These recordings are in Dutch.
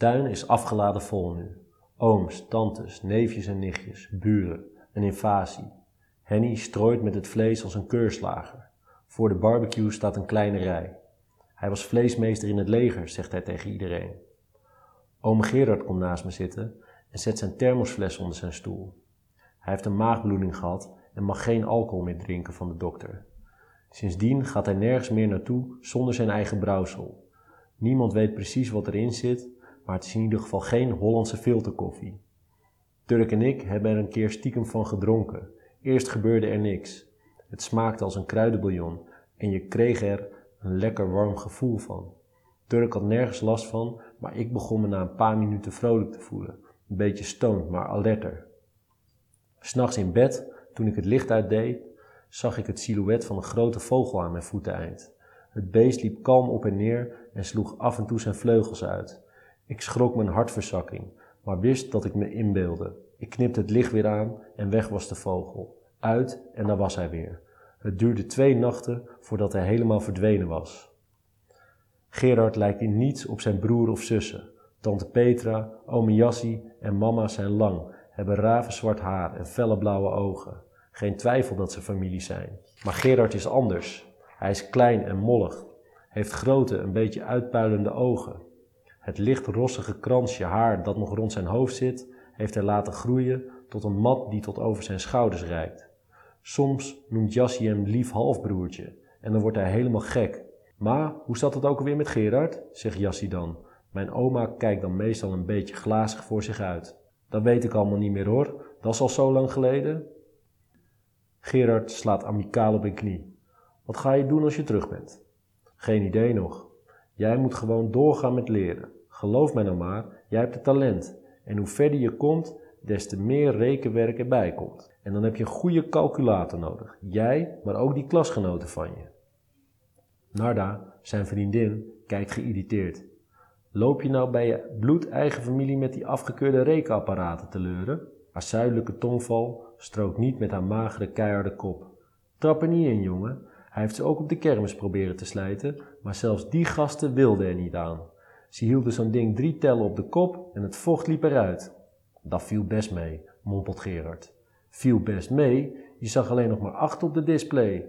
tuin is afgeladen vol nu. Ooms, tantes, neefjes en nichtjes, buren, een invasie. Henny strooit met het vlees als een keurslager. Voor de barbecue staat een kleine rij. Hij was vleesmeester in het leger, zegt hij tegen iedereen. Oom Gerard komt naast me zitten en zet zijn thermosfles onder zijn stoel. Hij heeft een maagbloeding gehad en mag geen alcohol meer drinken van de dokter. Sindsdien gaat hij nergens meer naartoe zonder zijn eigen brouwsel. Niemand weet precies wat erin zit, maar het is in ieder geval geen Hollandse filterkoffie. Turk en ik hebben er een keer stiekem van gedronken. Eerst gebeurde er niks. Het smaakte als een kruidenbouillon en je kreeg er een lekker warm gevoel van. Turk had nergens last van, maar ik begon me na een paar minuten vrolijk te voelen. Een beetje stoned, maar alerter. S'nachts in bed, toen ik het licht uitdeed, zag ik het silhouet van een grote vogel aan mijn voeteneind. Het beest liep kalm op en neer en sloeg af en toe zijn vleugels uit. Ik schrok mijn hartverzakking, maar wist dat ik me inbeelde. Ik knipte het licht weer aan en weg was de vogel. Uit en daar was hij weer. Het duurde twee nachten voordat hij helemaal verdwenen was. Gerard lijkt in niets op zijn broer of zussen. Tante Petra, ome Jassie en mama zijn lang, hebben ravenzwart haar en felle blauwe ogen. Geen twijfel dat ze familie zijn. Maar Gerard is anders. Hij is klein en mollig, heeft grote, een beetje uitpuilende ogen. Het licht rossige kransje haar dat nog rond zijn hoofd zit, heeft hij laten groeien tot een mat die tot over zijn schouders reikt. Soms noemt Jassie hem lief halfbroertje en dan wordt hij helemaal gek. Maar hoe zat het ook alweer met Gerard? zegt Jassie dan. Mijn oma kijkt dan meestal een beetje glazig voor zich uit. Dat weet ik allemaal niet meer hoor, dat is al zo lang geleden. Gerard slaat amicaal op een knie. Wat ga je doen als je terug bent? Geen idee nog. Jij moet gewoon doorgaan met leren. Geloof mij nou maar, jij hebt het talent. En hoe verder je komt, des te meer rekenwerk erbij komt. En dan heb je een goede calculator nodig. Jij, maar ook die klasgenoten van je. Narda, zijn vriendin, kijkt geïrriteerd. Loop je nou bij je bloedeigen familie met die afgekeurde rekenapparaten te leuren? Haar zuidelijke tongval strookt niet met haar magere keiharde kop. Trap er niet in, jongen. Hij heeft ze ook op de kermis proberen te slijten, maar zelfs die gasten wilden er niet aan. Ze hielden zo'n ding drie tellen op de kop en het vocht liep eruit. Dat viel best mee, mompelt Gerard. Viel best mee, je zag alleen nog maar acht op de display.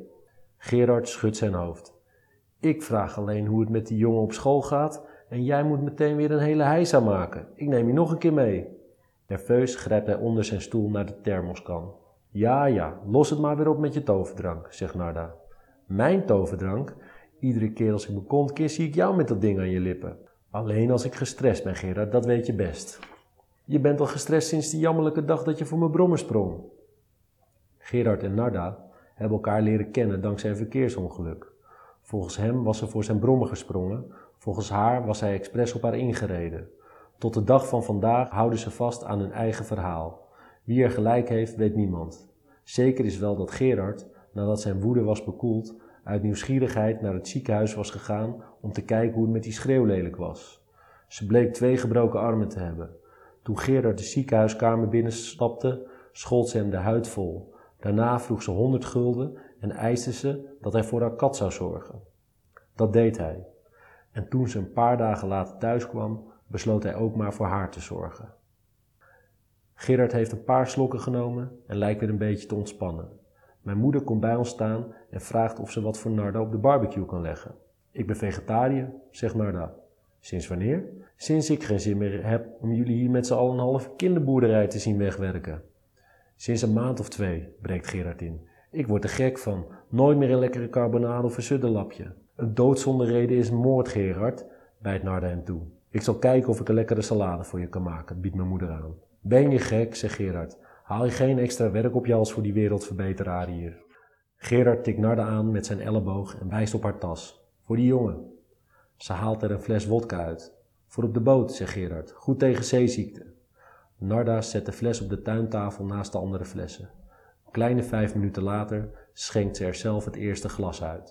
Gerard schudt zijn hoofd. Ik vraag alleen hoe het met die jongen op school gaat en jij moet meteen weer een hele heisa maken. Ik neem je nog een keer mee. Nerveus grijpt hij onder zijn stoel naar de thermoskan. Ja, ja, los het maar weer op met je toverdrank, zegt Narda. Mijn toverdrank? Iedere keer als ik me kont keer, zie ik jou met dat ding aan je lippen. Alleen als ik gestrest ben, Gerard, dat weet je best. Je bent al gestrest sinds die jammerlijke dag dat je voor mijn brommer sprong. Gerard en Narda hebben elkaar leren kennen dankzij een verkeersongeluk. Volgens hem was ze voor zijn brommer gesprongen, volgens haar was hij expres op haar ingereden. Tot de dag van vandaag houden ze vast aan hun eigen verhaal. Wie er gelijk heeft, weet niemand. Zeker is wel dat Gerard, nadat zijn woede was bekoeld, uit nieuwsgierigheid naar het ziekenhuis was gegaan om te kijken hoe het met die schreeuwlelijk was. Ze bleek twee gebroken armen te hebben. Toen Gerard de ziekenhuiskamer binnenstapte, schold ze hem de huid vol. Daarna vroeg ze honderd gulden en eiste ze dat hij voor haar kat zou zorgen. Dat deed hij. En toen ze een paar dagen later thuis kwam, besloot hij ook maar voor haar te zorgen. Gerard heeft een paar slokken genomen en lijkt weer een beetje te ontspannen. Mijn moeder komt bij ons staan en vraagt of ze wat voor Narda op de barbecue kan leggen. Ik ben vegetariër, zegt Narda. Sinds wanneer? Sinds ik geen zin meer heb om jullie hier met z'n allen een halve kinderboerderij te zien wegwerken. Sinds een maand of twee, breekt Gerard in. Ik word er gek van. Nooit meer een lekkere carbonade of een suddenlapje. Een dood zonder reden is moord, Gerard, bijt Narda hem toe. Ik zal kijken of ik een lekkere salade voor je kan maken, biedt mijn moeder aan. Ben je gek, zegt Gerard. Haal je geen extra werk op je als voor die wereldverbeteraar hier. Gerard tikt Narda aan met zijn elleboog en wijst op haar tas. Voor die jongen. Ze haalt er een fles wodka uit. Voor op de boot, zegt Gerard. Goed tegen zeeziekte. Narda zet de fles op de tuintafel naast de andere flessen. Kleine vijf minuten later schenkt ze er zelf het eerste glas uit.